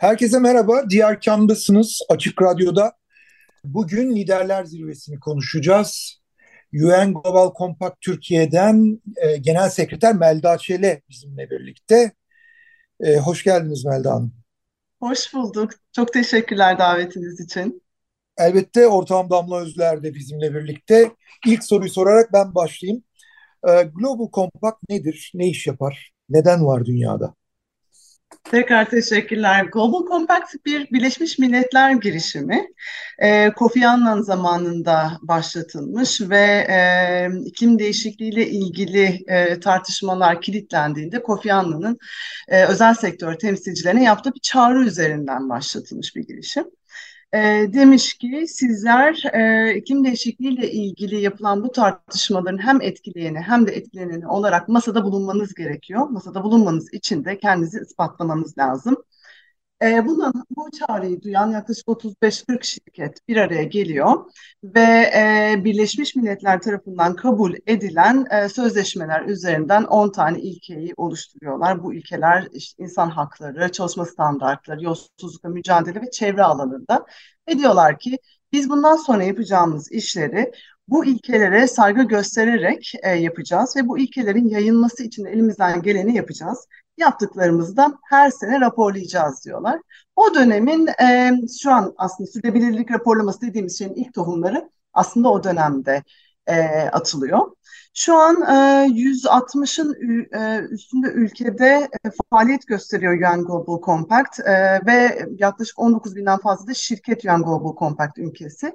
Herkese merhaba. Diğer kamdasınız Açık Radyo'da. Bugün Liderler Zirvesi'ni konuşacağız. UN Global Compact Türkiye'den e, Genel Sekreter Melda Çele bizimle birlikte. E, hoş geldiniz Melda Hanım. Hoş bulduk. Çok teşekkürler davetiniz için. Elbette ortağım Damla Özler de bizimle birlikte. İlk soruyu sorarak ben başlayayım. E, Global Compact nedir? Ne iş yapar? Neden var dünyada? Tekrar teşekkürler. Global Compact bir Birleşmiş Milletler girişimi. E, Kofi Annan zamanında başlatılmış ve e, iklim değişikliği ile ilgili e, tartışmalar kilitlendiğinde Kofi Annan'ın e, özel sektör temsilcilerine yaptığı bir çağrı üzerinden başlatılmış bir girişim e, demiş ki sizler e, iklim değişikliğiyle ilgili yapılan bu tartışmaların hem etkileyeni hem de etkileneni olarak masada bulunmanız gerekiyor. Masada bulunmanız için de kendinizi ispatlamanız lazım. E, buna, bu çağrıyı duyan yaklaşık 35-40 şirket bir araya geliyor ve e, Birleşmiş Milletler tarafından kabul edilen e, sözleşmeler üzerinden 10 tane ilkeyi oluşturuyorlar. Bu ilkeler işte insan hakları, çalışma standartları, yolsuzlukla mücadele ve çevre alanında. Ve diyorlar ki biz bundan sonra yapacağımız işleri bu ilkelere saygı göstererek e, yapacağız ve bu ilkelerin yayılması için elimizden geleni yapacağız yaptıklarımızı da her sene raporlayacağız diyorlar. O dönemin e, şu an aslında sürdürülebilirlik raporlaması dediğimiz şeyin ilk tohumları aslında o dönemde e, atılıyor. Şu an e, 160'ın e, üstünde ülkede e, faaliyet gösteriyor UN Global Compact e, ve yaklaşık 19 binden fazla da şirket UN Global Compact ülkesi.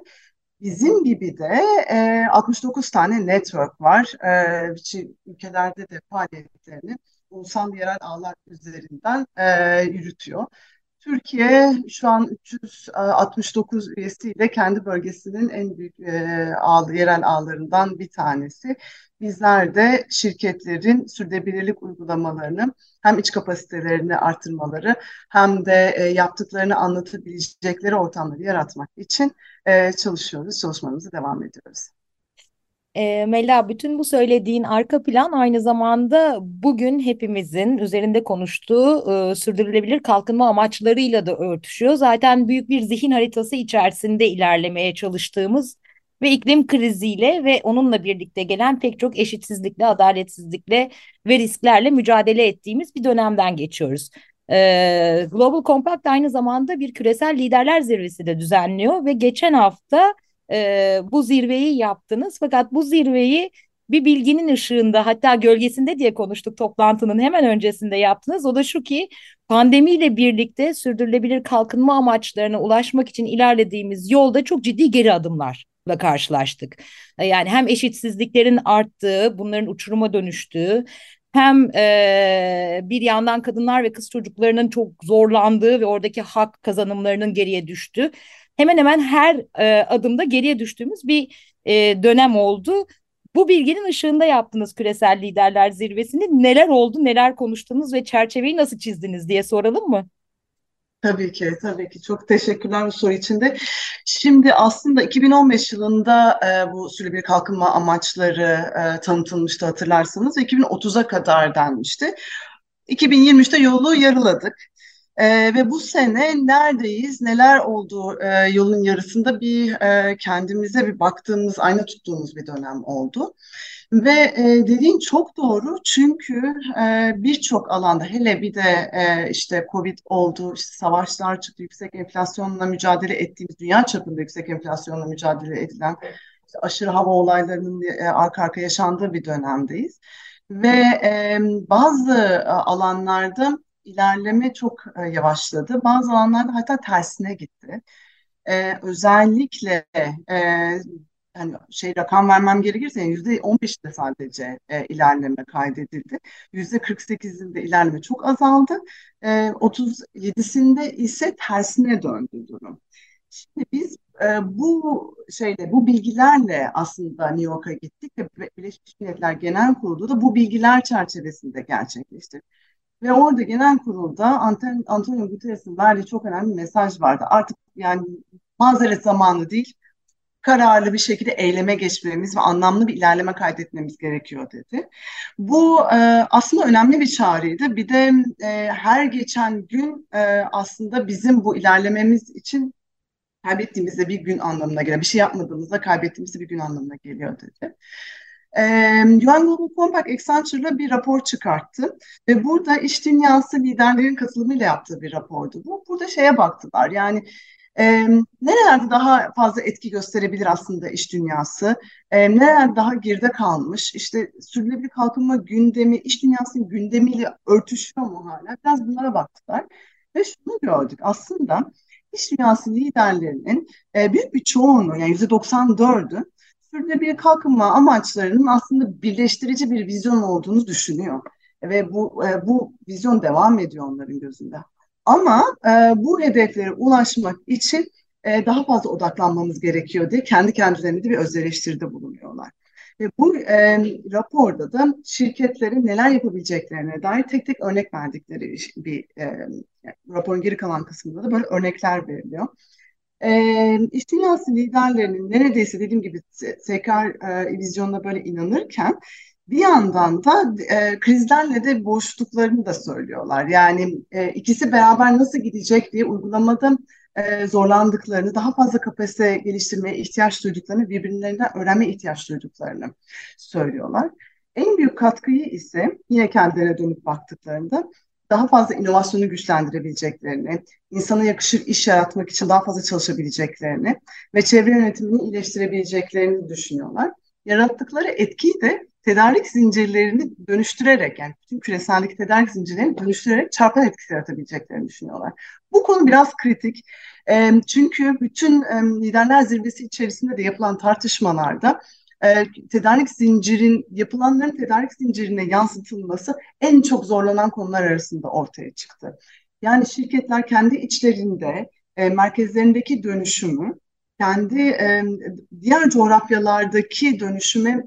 Bizim gibi de e, 69 tane network var. E, ülkelerde de faaliyetlerini ulusal yerel ağlar üzerinden e, yürütüyor. Türkiye şu an 369 üyesiyle kendi bölgesinin en büyük e, ağ, yerel ağlarından bir tanesi. Bizler de şirketlerin sürdürülebilirlik uygulamalarını hem iç kapasitelerini artırmaları hem de e, yaptıklarını anlatabilecekleri ortamları yaratmak için e, çalışıyoruz, çalışmamızı devam ediyoruz. E, Mela bütün bu söylediğin arka plan aynı zamanda bugün hepimizin üzerinde konuştuğu e, sürdürülebilir kalkınma amaçlarıyla da örtüşüyor. Zaten büyük bir zihin haritası içerisinde ilerlemeye çalıştığımız ve iklim kriziyle ve onunla birlikte gelen pek çok eşitsizlikle, adaletsizlikle ve risklerle mücadele ettiğimiz bir dönemden geçiyoruz. E, Global Compact aynı zamanda bir küresel liderler zirvesi de düzenliyor ve geçen hafta e, bu zirveyi yaptınız. Fakat bu zirveyi bir bilginin ışığında hatta gölgesinde diye konuştuk toplantının hemen öncesinde yaptınız. O da şu ki pandemiyle birlikte sürdürülebilir kalkınma amaçlarına ulaşmak için ilerlediğimiz yolda çok ciddi geri adımlarla karşılaştık. Yani hem eşitsizliklerin arttığı, bunların uçuruma dönüştüğü, hem e, bir yandan kadınlar ve kız çocuklarının çok zorlandığı ve oradaki hak kazanımlarının geriye düştüğü hemen hemen her e, adımda geriye düştüğümüz bir e, dönem oldu. Bu bilginin ışığında yaptınız küresel liderler zirvesini. Neler oldu, neler konuştunuz ve çerçeveyi nasıl çizdiniz diye soralım mı? Tabii ki, tabii ki. Çok teşekkürler bu soru için de. Şimdi aslında 2015 yılında e, bu sürdürülebilir kalkınma amaçları e, tanıtılmıştı hatırlarsanız. 2030'a kadar denmişti. 2023'te yolu yarıladık. E, ve bu sene neredeyiz, neler oldu e, yolun yarısında bir e, kendimize bir baktığımız, ayna tuttuğumuz bir dönem oldu. Ve e, dediğin çok doğru çünkü e, birçok alanda hele bir de e, işte Covid oldu, işte savaşlar çıktı, yüksek enflasyonla mücadele ettiğimiz, dünya çapında yüksek enflasyonla mücadele edilen işte aşırı hava olaylarının e, arka arka yaşandığı bir dönemdeyiz. Ve e, bazı alanlarda ilerleme çok e, yavaşladı. Bazı alanlarda hatta tersine gitti. E, özellikle e, hani şey rakam vermem gerekirse yüzde on beşte sadece e, ilerleme kaydedildi. Yüzde kırk sekizinde ilerleme çok azaldı. E, 37'sinde ise tersine döndü durum. Şimdi biz e, bu şeyle, bu bilgilerle aslında New York'a gittik ve Birleşmiş Milletler Genel Kurulu da bu bilgiler çerçevesinde gerçekleşti. Ve orada genel kurulda Antonio Guterres'in verdiği çok önemli bir mesaj vardı. Artık yani mazeret zamanı değil, kararlı bir şekilde eyleme geçmemiz ve anlamlı bir ilerleme kaydetmemiz gerekiyor dedi. Bu e, aslında önemli bir çağrıydı. Bir de e, her geçen gün e, aslında bizim bu ilerlememiz için kaybettiğimizde bir gün anlamına geliyor. Bir şey yapmadığımızda kaybettiğimizde bir gün anlamına geliyor dedi. E, UN Global Compact Accenture'la bir rapor çıkarttı ve burada iş dünyası liderlerin katılımıyla yaptığı bir rapordu bu. Burada şeye baktılar yani e, nerelerde daha fazla etki gösterebilir aslında iş dünyası? E, nerelerde daha geride kalmış? İşte sürdürülebilir kalkınma gündemi, iş dünyasının gündemiyle örtüşüyor mu hala? Biraz bunlara baktılar. Ve şunu gördük aslında iş dünyası liderlerinin e, büyük bir çoğunluğu yani %94'ü sürdürülebilir kalkınma amaçlarının aslında birleştirici bir vizyon olduğunu düşünüyor. Ve bu e, bu vizyon devam ediyor onların gözünde. Ama e, bu hedeflere ulaşmak için e, daha fazla odaklanmamız gerekiyor diye kendi kendilerine de bir öz bulunuyorlar. Ve bu e, raporda da şirketlerin neler yapabileceklerine dair tek tek örnek verdikleri bir e, raporun geri kalan kısmında da böyle örnekler veriliyor. E, iş dünyası liderlerinin neredeyse dediğim gibi tekrar e, vizyonuna böyle inanırken bir yandan da e, krizlerle de boşluklarını da söylüyorlar. Yani e, ikisi beraber nasıl gidecek diye uygulamada e, zorlandıklarını, daha fazla kapasite geliştirmeye ihtiyaç duyduklarını, birbirlerinden öğrenme ihtiyaç duyduklarını söylüyorlar. En büyük katkıyı ise yine kendilerine dönüp baktıklarında daha fazla inovasyonu güçlendirebileceklerini, insana yakışır iş yaratmak için daha fazla çalışabileceklerini ve çevre yönetimini iyileştirebileceklerini düşünüyorlar. Yarattıkları etkiyi de tedarik zincirlerini dönüştürerek yani bütün küreseldeki tedarik zincirlerini dönüştürerek çarpan etkisi yaratabileceklerini düşünüyorlar. Bu konu biraz kritik. Çünkü bütün liderler zirvesi içerisinde de yapılan tartışmalarda e, tedarik zincirin yapılanların tedarik zincirine yansıtılması en çok zorlanan konular arasında ortaya çıktı. Yani şirketler kendi içlerinde e, merkezlerindeki dönüşümü kendi e, diğer coğrafyalardaki dönüşüme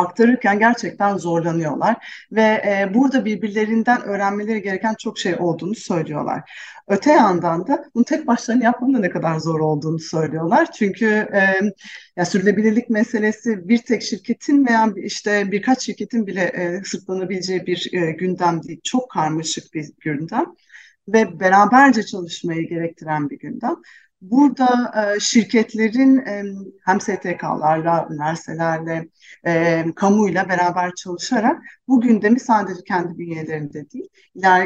aktarırken gerçekten zorlanıyorlar ve e, burada birbirlerinden öğrenmeleri gereken çok şey olduğunu söylüyorlar. Öte yandan da bunu tek başlarına yapmanın da ne kadar zor olduğunu söylüyorlar. Çünkü e, ya sürdürülebilirlik meselesi bir tek şirketin veya işte birkaç şirketin bile e, sırtlanabileceği bir e, gündem değil. Çok karmaşık bir gündem ve beraberce çalışmayı gerektiren bir gündem. Burada e, şirketlerin hem STK'larla, üniversitelerle, e, kamuyla beraber çalışarak bu gündemi sadece kendi bünyelerinde değil,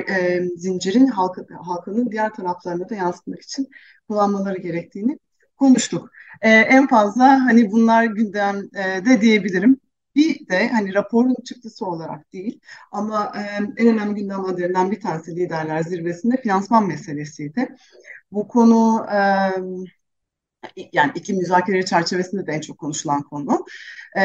e, zincirin halkı, halkının diğer taraflarına da yansıtmak için kullanmaları gerektiğini konuştuk. En fazla hani bunlar gündemde de diyebilirim. Bir de hani raporun çıktısı olarak değil ama e, en önemli gündem maddelerinden bir tanesi liderler zirvesinde finansman meselesiydi. Bu konu e, yani iklim müzakereleri çerçevesinde de en çok konuşulan konu e,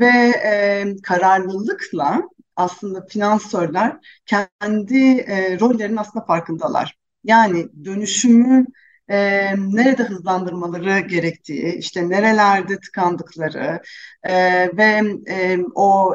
ve e, kararlılıkla aslında finansörler kendi e, rollerinin aslında farkındalar. Yani dönüşümü e, nerede hızlandırmaları gerektiği, işte nerelerde tıkandıkları e, ve e, o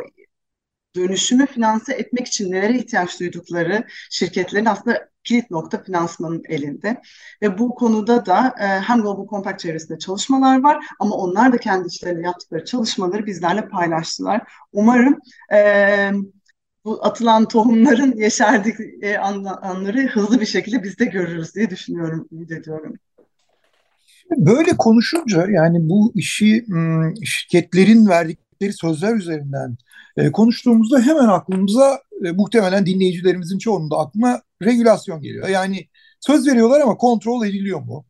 dönüşümü finanse etmek için nelere ihtiyaç duydukları şirketlerin aslında kilit nokta finansmanın elinde. Ve bu konuda da e, hem Global Compact çevresinde çalışmalar var ama onlar da kendi içlerinde yaptıkları çalışmaları bizlerle paylaştılar. Umarım e, bu atılan tohumların yeşerdik e, anları hızlı bir şekilde biz de görürüz diye düşünüyorum, ümit ediyorum. Böyle konuşunca yani bu işi şirketlerin verdikleri sözler üzerinden e, konuştuğumuzda hemen aklımıza e, muhtemelen dinleyicilerimizin çoğunun da aklına regülasyon geliyor. Yani söz veriyorlar ama kontrol ediliyor mu?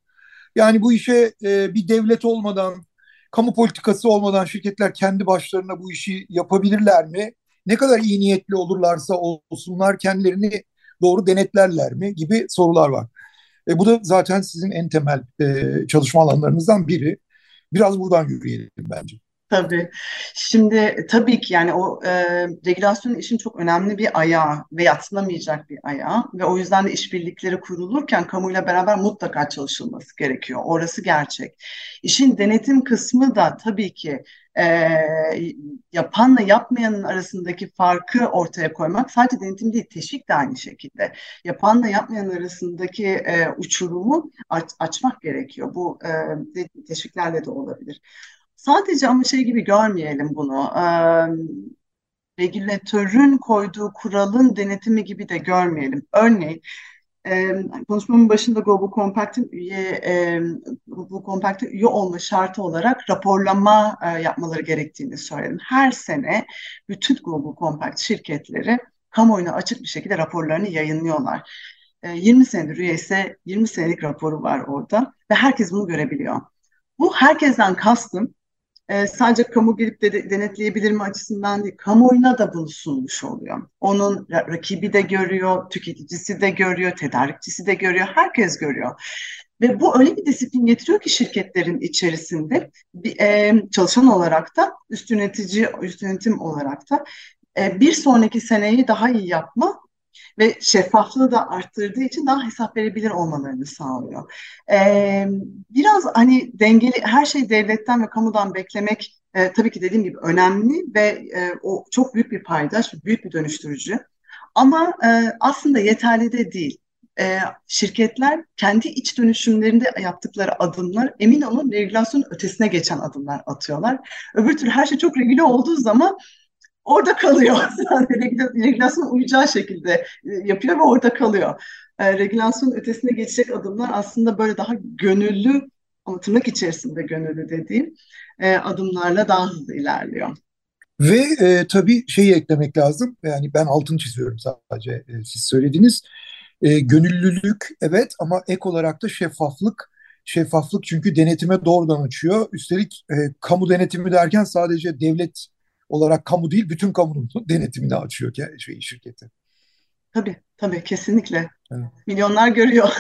Yani bu işe e, bir devlet olmadan, kamu politikası olmadan şirketler kendi başlarına bu işi yapabilirler mi? Ne kadar iyi niyetli olurlarsa olsunlar kendilerini doğru denetlerler mi gibi sorular var. E, bu da zaten sizin en temel e, çalışma alanlarınızdan biri. Biraz buradan yürüyelim bence. Tabii. Şimdi tabii ki yani o e, regülasyon işin çok önemli bir ayağı ve yatsınamayacak bir ayağı ve o yüzden de işbirlikleri kurulurken kamuyla beraber mutlaka çalışılması gerekiyor. Orası gerçek. İşin denetim kısmı da tabii ki e, yapanla yapmayanın arasındaki farkı ortaya koymak sadece denetim değil teşvik de aynı şekilde. Yapanla yapmayan arasındaki e, uçurumu aç, açmak gerekiyor. Bu e, teşviklerle de olabilir. Sadece ama şey gibi görmeyelim bunu. E, regülatörün koyduğu kuralın denetimi gibi de görmeyelim. Örneğin e, konuşmamın başında Global Compact'in üye e, Global Compact'in üye olma şartı olarak raporlama e, yapmaları gerektiğini söyledim. Her sene bütün Global Compact şirketleri kamuoyuna açık bir şekilde raporlarını yayınlıyorlar. E, 20 senedir üye ise 20 senelik raporu var orada ve herkes bunu görebiliyor. Bu herkesten kastım e, sadece kamu gelip de denetleyebilir mi açısından değil, kamuoyuna da bunu sunmuş oluyor. Onun rakibi de görüyor, tüketicisi de görüyor, tedarikçisi de görüyor, herkes görüyor. Ve bu öyle bir disiplin getiriyor ki şirketlerin içerisinde bir, e, çalışan olarak da üst yönetici, üst yönetim olarak da e, bir sonraki seneyi daha iyi yapma ve şeffaflığı da arttırdığı için daha hesap verebilir olmalarını sağlıyor. Ee, biraz hani dengeli her şey devletten ve kamudan beklemek e, tabii ki dediğim gibi önemli ve e, o çok büyük bir paydaş, büyük bir dönüştürücü. Ama e, aslında yeterli de değil. E, şirketler kendi iç dönüşümlerinde yaptıkları adımlar emin olun regülasyon ötesine geçen adımlar atıyorlar. Öbür türlü her şey çok regüle olduğu zaman orada kalıyor. regülasyon uyacağı şekilde e, yapıyor ve orada kalıyor. E, regülasyon ötesine geçecek adımlar aslında böyle daha gönüllü ama tırnak içerisinde gönüllü dediğim e, adımlarla daha hızlı ilerliyor. Ve e, tabii şeyi eklemek lazım. Yani ben altını çiziyorum sadece e, siz söylediniz. E, gönüllülük evet ama ek olarak da şeffaflık. Şeffaflık çünkü denetime doğrudan açıyor. Üstelik e, kamu denetimi derken sadece devlet olarak kamu değil bütün kamunun denetimini açıyor şey, şirketi. Tabii tabii kesinlikle. Evet. Milyonlar görüyor.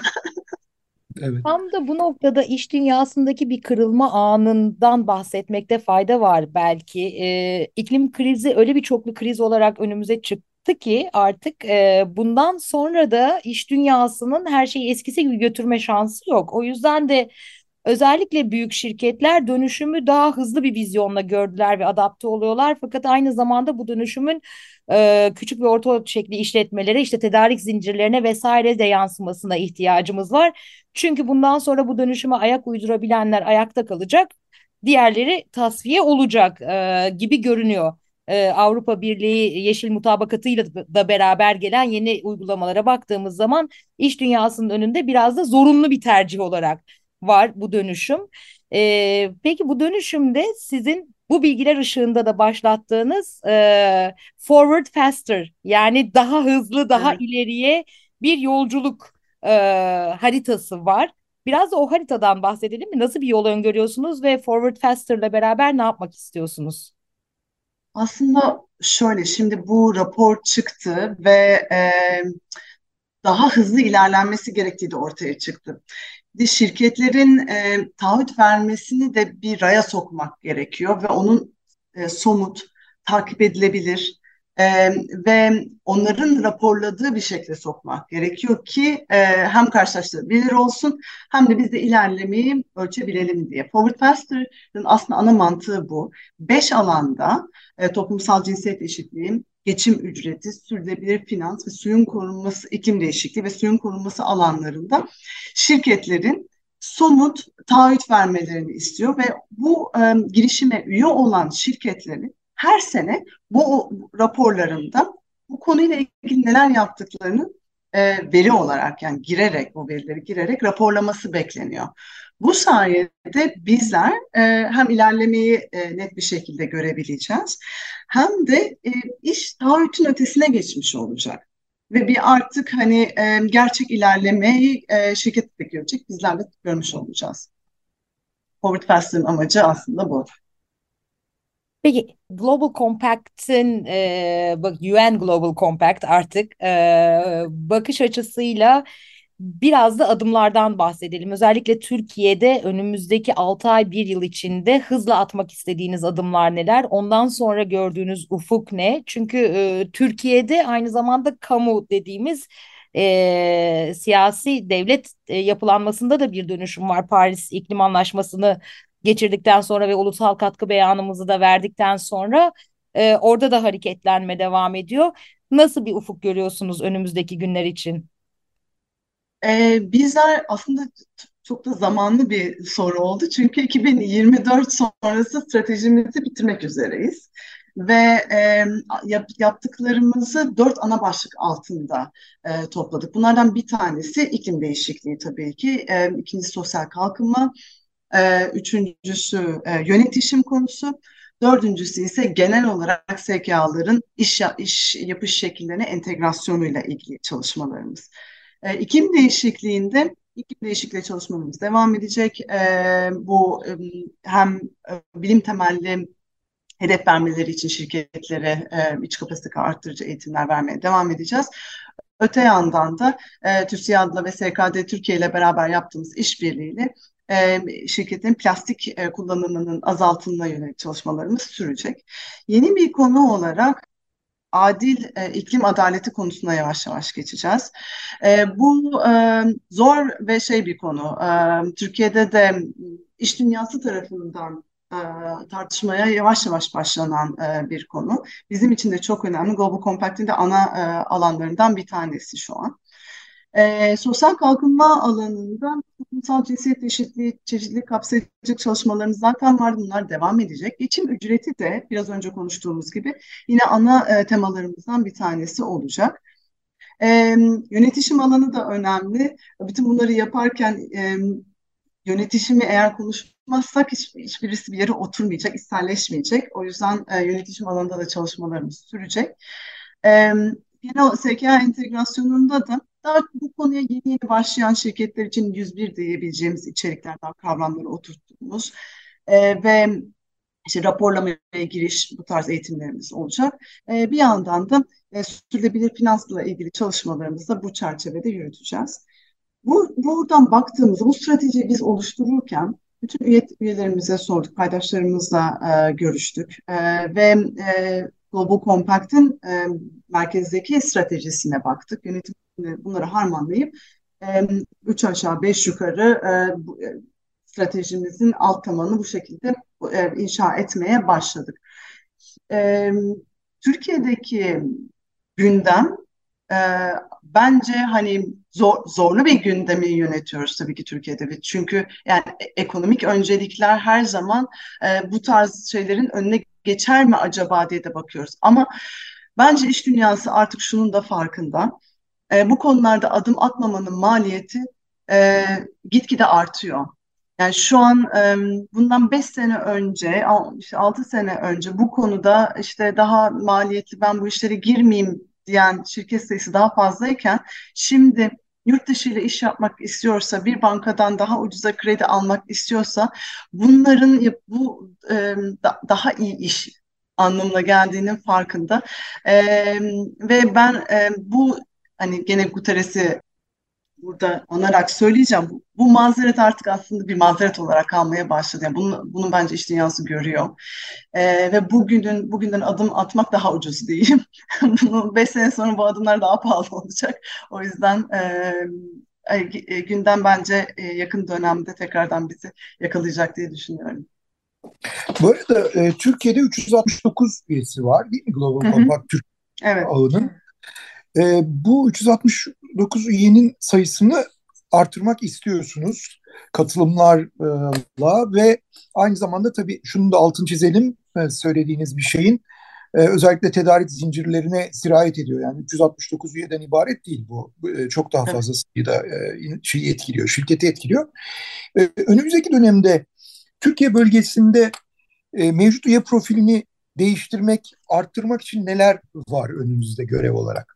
Evet. Tam da bu noktada iş dünyasındaki bir kırılma anından bahsetmekte fayda var belki. Ee, iklim krizi öyle bir çoklu kriz olarak önümüze çıktı ki artık e, bundan sonra da iş dünyasının her şeyi eskisi gibi götürme şansı yok. O yüzden de Özellikle büyük şirketler dönüşümü daha hızlı bir vizyonla gördüler ve adapte oluyorlar. Fakat aynı zamanda bu dönüşümün e, küçük ve orta ölçekli işletmelere, işte tedarik zincirlerine vesaire de yansımasına ihtiyacımız var. Çünkü bundan sonra bu dönüşüme ayak uydurabilenler ayakta kalacak, diğerleri tasfiye olacak e, gibi görünüyor. Ee, Avrupa Birliği Yeşil Mutabakatı'yla da beraber gelen yeni uygulamalara baktığımız zaman iş dünyasının önünde biraz da zorunlu bir tercih olarak var bu dönüşüm. E, peki bu dönüşümde sizin bu bilgiler ışığında da başlattığınız e, forward faster yani daha hızlı daha evet. ileriye bir yolculuk e, haritası var. Biraz da o haritadan bahsedelim mi? Nasıl bir yol öngörüyorsunuz ve Forward Faster'la beraber ne yapmak istiyorsunuz? Aslında şöyle şimdi bu rapor çıktı ve e, daha hızlı ilerlenmesi gerektiği de ortaya çıktı şirketlerin e, taahhüt vermesini de bir raya sokmak gerekiyor ve onun e, somut, takip edilebilir e, ve onların raporladığı bir şekilde sokmak gerekiyor ki e, hem karşılaştırabilir olsun hem de biz de ilerlemeyi ölçebilelim diye. Forward Faster'ın aslında ana mantığı bu. Beş alanda e, toplumsal cinsiyet eşitliği, geçim ücreti, sürdürülebilir finans ve suyun korunması, iklim değişikliği ve suyun korunması alanlarında şirketlerin somut taahhüt vermelerini istiyor ve bu e, girişime üye olan şirketlerin her sene bu raporlarında bu konuyla ilgili neler yaptıklarını e, veri olarak yani girerek bu verileri girerek raporlaması bekleniyor. Bu sayede bizler e, hem ilerlemeyi e, net bir şekilde görebileceğiz hem de e, iş taahhütün ötesine geçmiş olacak. Ve bir artık hani e, gerçek ilerlemeyi e, şirket de görecek, bizler de görmüş olacağız. Forward Fast'ın amacı aslında bu. Peki Global Compact'in e, UN Global Compact artık bakış açısıyla Biraz da adımlardan bahsedelim. Özellikle Türkiye'de önümüzdeki 6 ay 1 yıl içinde hızla atmak istediğiniz adımlar neler? Ondan sonra gördüğünüz ufuk ne? Çünkü Türkiye'de aynı zamanda kamu dediğimiz e, siyasi devlet e, yapılanmasında da bir dönüşüm var. Paris İklim Anlaşması'nı geçirdikten sonra ve ulusal katkı beyanımızı da verdikten sonra e, orada da hareketlenme devam ediyor. Nasıl bir ufuk görüyorsunuz önümüzdeki günler için? Ee, bizler aslında çok da zamanlı bir soru oldu. Çünkü 2024 sonrası stratejimizi bitirmek üzereyiz. Ve e, yap, yaptıklarımızı dört ana başlık altında e, topladık. Bunlardan bir tanesi iklim değişikliği tabii ki. E, ikincisi sosyal kalkınma. E, üçüncüsü e, yönetişim konusu. Dördüncüsü ise genel olarak SKA'ların iş, iş yapış şekillerine entegrasyonuyla ilgili çalışmalarımız. E, iklim değişikliğinde iklim değişikliği çalışmalarımız devam edecek. E, bu e, hem bilim temelli hedef vermeleri için şirketlere e, iç kapasite arttırıcı eğitimler vermeye devam edeceğiz. Öte yandan da e, TÜSİAD'la ve SKD Türkiye ile beraber yaptığımız işbirliğiyle e, şirketin plastik e, kullanımının azaltımına yönelik çalışmalarımız sürecek. Yeni bir konu olarak adil e, iklim adaleti konusuna yavaş yavaş geçeceğiz. E, bu e, zor ve şey bir konu. E, Türkiye'de de iş dünyası tarafından e, tartışmaya yavaş yavaş başlanan e, bir konu. Bizim için de çok önemli. Global Compact'in de ana e, alanlarından bir tanesi şu an. E, sosyal kalkınma alanında toplumsal cinsiyet eşitliği, çeşitlilik kapsayıcı çalışmalarımız zaten var. Bunlar devam edecek. Geçim ücreti de biraz önce konuştuğumuz gibi yine ana e, temalarımızdan bir tanesi olacak. E, yönetişim alanı da önemli. Bütün bunları yaparken e, yönetişimi eğer konuşmazsak hiç, hiçbirisi bir yere oturmayacak, içselleşmeyecek. O yüzden e, yönetişim alanında da çalışmalarımız sürecek. E, genel SKA entegrasyonunda da daha bu konuya yeni yeni başlayan şirketler için 101 diyebileceğimiz içeriklerden kavramları oturttuğumuz e, ve işte raporlamaya giriş bu tarz eğitimlerimiz olacak. E, bir yandan da e, sürdürülebilir finansla ilgili çalışmalarımızı da bu çerçevede yürüteceğiz. Bu, buradan baktığımızda bu stratejiyi biz oluştururken bütün üye, üyelerimize sorduk, paydaşlarımızla e, görüştük e, ve e, Global Compact'in e, merkezdeki stratejisine baktık. Yönetim bunları harmanlayıp e, üç aşağı beş yukarı e, e, stratejimizin alt tabanını bu şekilde e, inşa etmeye başladık. E, Türkiye'deki gündem e, bence hani zor, zorlu bir gündemi yönetiyoruz tabii ki Türkiye'de. Çünkü yani e, ekonomik öncelikler her zaman e, bu tarz şeylerin önüne geçer mi acaba diye de bakıyoruz. Ama bence iş dünyası artık şunun da farkında. E, bu konularda adım atmamanın maliyeti e, gitgide artıyor. Yani şu an e, bundan 5 sene önce, işte 6 sene önce bu konuda işte daha maliyetli ben bu işlere girmeyeyim diyen şirket sayısı daha fazlayken şimdi yurt dışı ile iş yapmak istiyorsa, bir bankadan daha ucuza kredi almak istiyorsa bunların bu e, da, daha iyi iş anlamına geldiğinin farkında. E, ve ben e, bu hani gene Guterres'i burada anarak söyleyeceğim. Bu, bu mazeret artık aslında bir mazeret olarak kalmaya başladı. Yani bunu, bunu bence iş dünyası görüyor. Ee, ve bugünün bugünden adım atmak daha ucuz diyeyim. bunu beş sene sonra bu adımlar daha pahalı olacak. O yüzden e, günden bence e, yakın dönemde tekrardan bizi yakalayacak diye düşünüyorum. Bu arada e, Türkiye'de 369 üyesi var değil mi Global Compact Türk evet. ağının? E, bu 369 üyenin sayısını artırmak istiyorsunuz katılımlarla ve aynı zamanda tabii şunu da altın çizelim e, söylediğiniz bir şeyin e, özellikle tedarik zincirlerine sirayet ediyor. Yani 369 üyeden ibaret değil bu. E, çok daha fazla sayıda şeyi etkiliyor, şirketi etkiliyor. Önümüzdeki dönemde Türkiye bölgesinde mevcut üye profilini değiştirmek, arttırmak için neler var önümüzde görev olarak?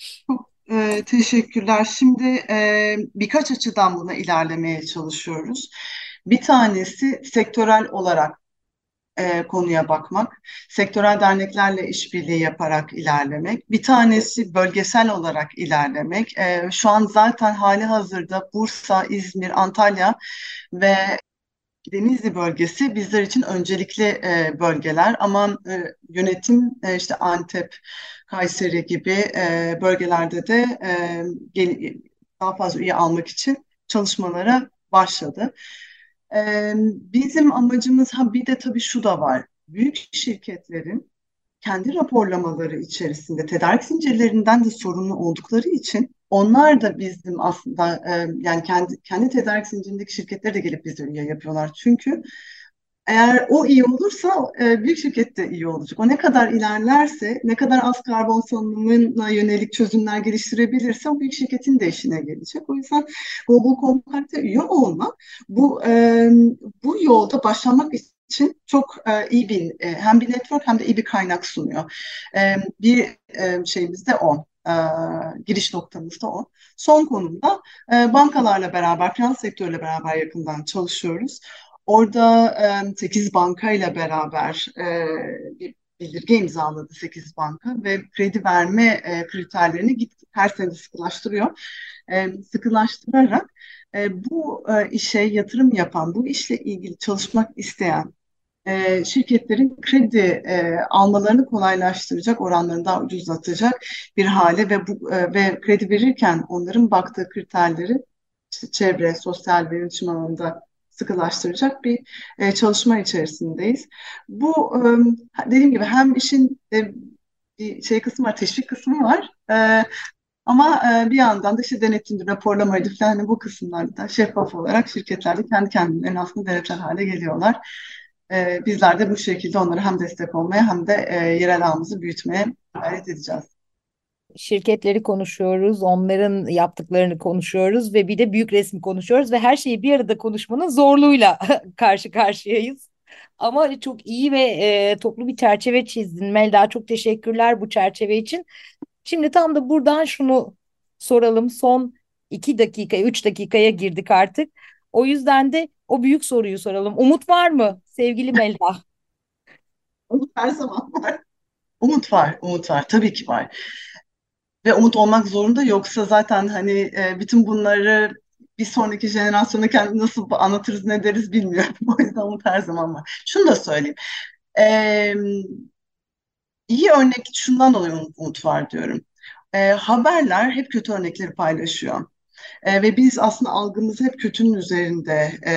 Çok e, teşekkürler. Şimdi e, birkaç açıdan buna ilerlemeye çalışıyoruz. Bir tanesi sektörel olarak e, konuya bakmak, sektörel derneklerle işbirliği yaparak ilerlemek, bir tanesi bölgesel olarak ilerlemek. E, şu an zaten hali hazırda Bursa, İzmir, Antalya ve Denizli bölgesi bizler için öncelikli e, bölgeler ama e, yönetim e, işte Antep, Kayseri gibi e, bölgelerde de e, gel, daha fazla üye almak için çalışmalara başladı. E, bizim amacımız ha bir de tabii şu da var. Büyük şirketlerin kendi raporlamaları içerisinde tedarik zincirlerinden de sorumlu oldukları için onlar da bizim aslında e, yani kendi kendi tedarik zincirindeki şirketler de gelip bize üye yapıyorlar. Çünkü eğer o iyi olursa e, büyük şirket de iyi olacak. O ne kadar ilerlerse, ne kadar az karbon salınımına yönelik çözümler geliştirebilirse o büyük şirketin de işine gelecek. O yüzden Global Compact'e üye olmak bu e, bu yolda başlamak için çok e, iyi bir e, hem bir network hem de iyi bir kaynak sunuyor. E, bir e, şeyimiz de o. E, giriş noktamız da o. Son konumda e, bankalarla beraber, finans sektörüyle beraber yakından çalışıyoruz. Orada e, 8 bankayla beraber e, bir bildirge imzaladı 8 banka ve kredi verme e, kriterlerini git her sene sıkılaştırıyor. E, sıkılaştırarak e, bu e, işe yatırım yapan, bu işle ilgili çalışmak isteyen e, şirketlerin kredi e, almalarını kolaylaştıracak, oranlarını daha ucuzlatacak bir hale ve bu e, ve kredi verirken onların baktığı kriterleri işte çevre, sosyal ve alanında sıkılaştıracak bir e, çalışma içerisindeyiz. Bu e, dediğim gibi hem işin e, bir şey kısmı var, teşvik kısmı var. E, ama e, bir yandan da işte denetimli raporlamaydı falan hani bu kısımlarda şeffaf olarak şirketler de kendi kendilerine aslında denetler hale geliyorlar. E, bizler de bu şekilde onlara hem destek olmaya hem de e, yerel ağımızı büyütmeye gayret edeceğiz şirketleri konuşuyoruz, onların yaptıklarını konuşuyoruz ve bir de büyük resmi konuşuyoruz ve her şeyi bir arada konuşmanın zorluğuyla karşı karşıyayız. Ama çok iyi ve e, toplu bir çerçeve çizdin Melda. Çok teşekkürler bu çerçeve için. Şimdi tam da buradan şunu soralım. Son iki dakika, üç dakikaya girdik artık. O yüzden de o büyük soruyu soralım. Umut var mı sevgili Melda? Umut her zaman var. Umut var, umut var. Tabii ki var ve umut olmak zorunda yoksa zaten hani e, bütün bunları bir sonraki jenerasyona kendi nasıl anlatırız ne deriz bilmiyorum. O yüzden umut her zaman var. Şunu da söyleyeyim. Ee, iyi örnek şundan dolayı umut var diyorum. Ee, haberler hep kötü örnekleri paylaşıyor. E, ve biz aslında algımızı hep kötünün üzerinde e,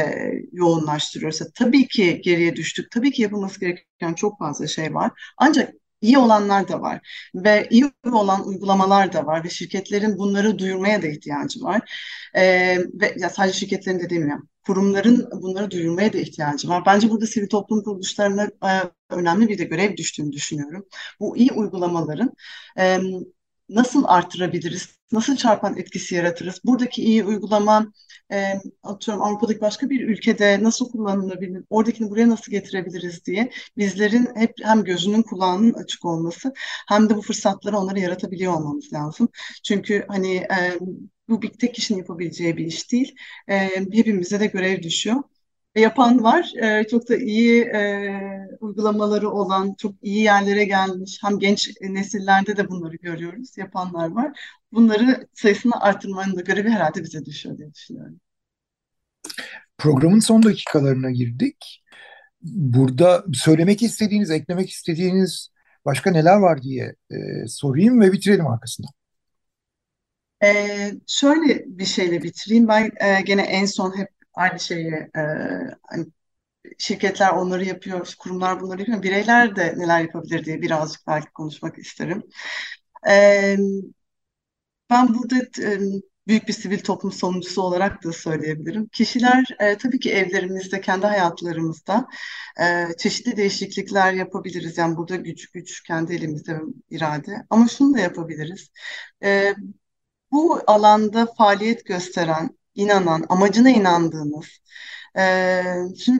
yoğunlaştırıyoruz. Tabii ki geriye düştük. Tabii ki yapılması gereken çok fazla şey var. Ancak iyi olanlar da var ve iyi olan uygulamalar da var ve şirketlerin bunları duyurmaya da ihtiyacı var. Ee, ve ya sadece şirketlerin de demiyorum. Kurumların bunları duyurmaya da ihtiyacı var. Bence burada sivil toplum kuruluşlarına e, önemli bir de görev düştüğünü düşünüyorum. Bu iyi uygulamaların e, nasıl artırabiliriz, nasıl çarpan etkisi yaratırız? Buradaki iyi uygulama e, atıyorum Avrupa'daki başka bir ülkede nasıl kullanılabilir, oradakini buraya nasıl getirebiliriz diye bizlerin hep hem gözünün kulağının açık olması hem de bu fırsatları onlara yaratabiliyor olmamız lazım. Çünkü hani e, bu bir tek kişinin yapabileceği bir iş değil. E, hepimize de görev düşüyor yapan var. E, çok da iyi e, uygulamaları olan, çok iyi yerlere gelmiş. Hem genç nesillerde de bunları görüyoruz. Yapanlar var. Bunları sayısını artırmanın da görevi herhalde bize düşüyor diye düşünüyorum. Programın son dakikalarına girdik. Burada söylemek istediğiniz, eklemek istediğiniz başka neler var diye e, sorayım ve bitirelim arkasından. Ee, şöyle bir şeyle bitireyim. Ben e, gene en son hep aynı şeyi e, hani şirketler onları yapıyor, kurumlar bunları yapıyor. Bireyler de neler yapabilir diye birazcık belki konuşmak isterim. E, ben burada e, büyük bir sivil toplum savunucusu olarak da söyleyebilirim. Kişiler e, tabii ki evlerimizde, kendi hayatlarımızda e, çeşitli değişiklikler yapabiliriz. Yani burada güç güç kendi elimizde irade. Ama şunu da yapabiliriz. E, bu alanda faaliyet gösteren inanan, amacına inandığınız e,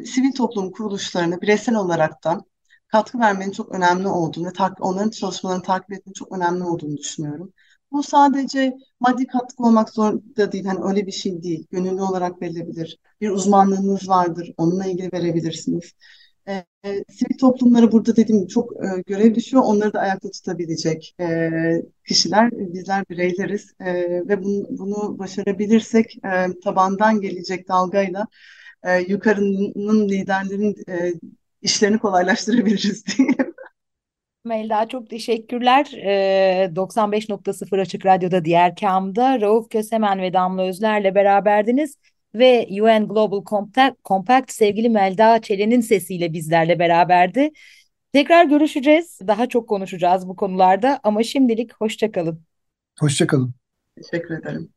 sivil toplum kuruluşlarına bireysel olarak da katkı vermenin çok önemli olduğunu onların çalışmalarını takip etmenin çok önemli olduğunu düşünüyorum. Bu sadece maddi katkı olmak zorunda değil. Hani öyle bir şey değil. Gönüllü olarak verilebilir. Bir uzmanlığınız vardır. Onunla ilgili verebilirsiniz. E, sivil toplumlara burada dediğim çok e, görev düşüyor. Onları da ayakta tutabilecek e, kişiler, bizler bireyleriz e, ve bunu, bunu başarabilirsek e, tabandan gelecek dalgayla e, yukarının liderlerin e, işlerini kolaylaştırabiliriz diye. Melda çok teşekkürler. Ee, 95.0 Açık Radyo'da diğer kamda Rauf Kösemen ve Damla Özler'le beraberdiniz ve UN Global Compact, Compact sevgili Melda Çelen'in sesiyle bizlerle beraberdi. Tekrar görüşeceğiz. Daha çok konuşacağız bu konularda ama şimdilik hoşçakalın. Hoşçakalın. Teşekkür ederim.